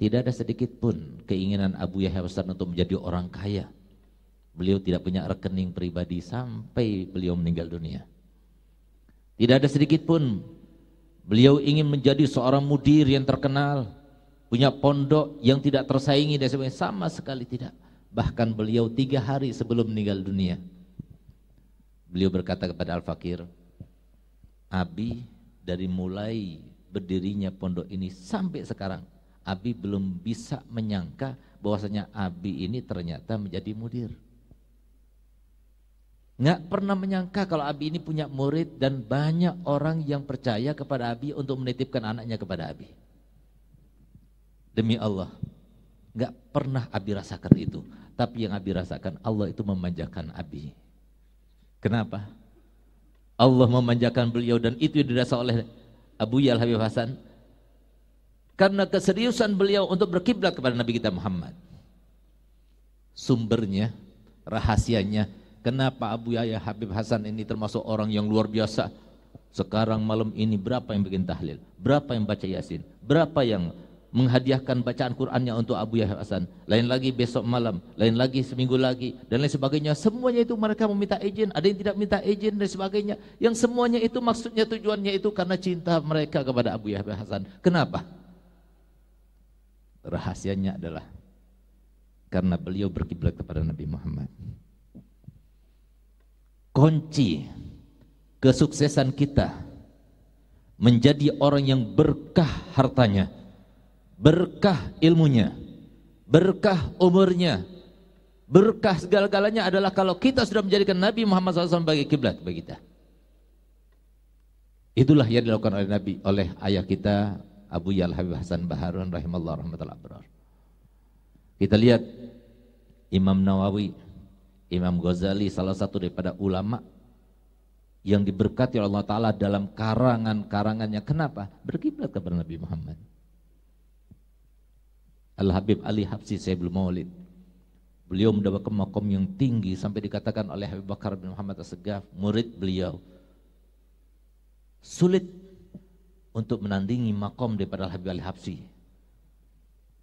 Tidak ada sedikit pun keinginan Abu Yahya Hasan untuk menjadi orang kaya. Beliau tidak punya rekening pribadi sampai beliau meninggal dunia. Tidak ada sedikit pun beliau ingin menjadi seorang mudir yang terkenal, punya pondok yang tidak tersaingi dan sebagainya. Sama sekali tidak. Bahkan beliau tiga hari sebelum meninggal dunia. Beliau berkata kepada Al-Fakir, Abi dari mulai berdirinya pondok ini sampai sekarang Abi belum bisa menyangka bahwasanya Abi ini ternyata menjadi mudir. Nggak pernah menyangka kalau Abi ini punya murid dan banyak orang yang percaya kepada Abi untuk menitipkan anaknya kepada Abi. Demi Allah, nggak pernah Abi rasakan itu. Tapi yang Abi rasakan Allah itu memanjakan Abi. Kenapa? Allah memanjakan beliau dan itu dirasa oleh Abu Yal Habib Hasan karena keseriusan beliau untuk berkiblat kepada Nabi kita Muhammad. Sumbernya, rahasianya, kenapa Abu Yahya Habib Hasan ini termasuk orang yang luar biasa. Sekarang malam ini berapa yang bikin tahlil? Berapa yang baca Yasin? Berapa yang menghadiahkan bacaan Qur'annya untuk Abu Yahya Hasan? Lain lagi besok malam, lain lagi seminggu lagi, dan lain sebagainya. Semuanya itu mereka meminta izin, ada yang tidak minta izin dan sebagainya. Yang semuanya itu maksudnya tujuannya itu karena cinta mereka kepada Abu Yahya Hasan. Kenapa? Rahasianya adalah karena beliau berkiblat kepada Nabi Muhammad. Kunci kesuksesan kita menjadi orang yang berkah hartanya, berkah ilmunya, berkah umurnya, berkah segala-galanya adalah kalau kita sudah menjadikan Nabi Muhammad SAW sebagai kiblat bagi kita. Itulah yang dilakukan oleh Nabi, oleh ayah kita Abu Yal Habib Hasan Baharun rahimallahu rahmatullah abrar. Kita lihat Imam Nawawi, Imam Ghazali salah satu daripada ulama yang diberkati oleh Allah Ta'ala dalam karangan-karangannya. Kenapa? Berkiblat kepada Nabi Muhammad. Al-Habib Ali Habsi belum maulid. Beliau mendapatkan makom yang tinggi sampai dikatakan oleh Habib Bakar bin Muhammad As-Segaf, murid beliau. Sulit untuk menandingi makom daripada Habib Al-Habsi.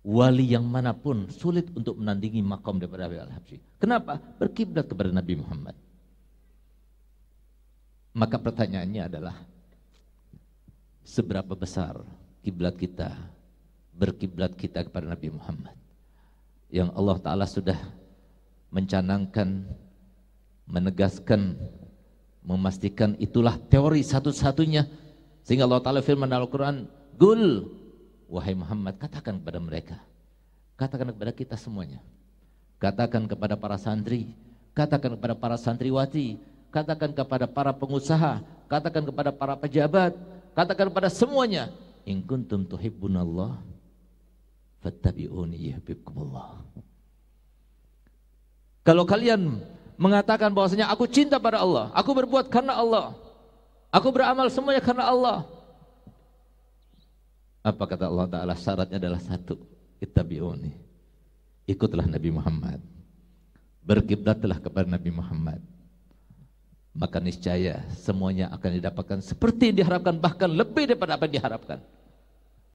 Wali yang mana pun sulit untuk menandingi makom daripada Habib Al-Habsi. Kenapa? Berkiblat kepada Nabi Muhammad. Maka pertanyaannya adalah seberapa besar kiblat kita berkiblat kita kepada Nabi Muhammad yang Allah Ta'ala sudah mencanangkan menegaskan memastikan itulah teori satu-satunya sehingga Allah Ta'ala firman dalam Al-Quran, Gul, wahai Muhammad, katakan kepada mereka. Katakan kepada kita semuanya. Katakan kepada para santri, katakan kepada para santriwati, katakan kepada para pengusaha, katakan kepada para pejabat, katakan kepada semuanya. In kuntum tuhibbunallah, fattabi'uni yuhibbukumullah. Kalau kalian mengatakan bahwasanya aku cinta pada Allah, aku berbuat karena Allah, Aku beramal semuanya karena Allah. Apa kata Allah Ta'ala? Syaratnya adalah satu. Ittabi'uni. Ikutlah Nabi Muhammad. Berkiblatlah kepada Nabi Muhammad. Maka niscaya semuanya akan didapatkan seperti yang diharapkan bahkan lebih daripada apa yang diharapkan.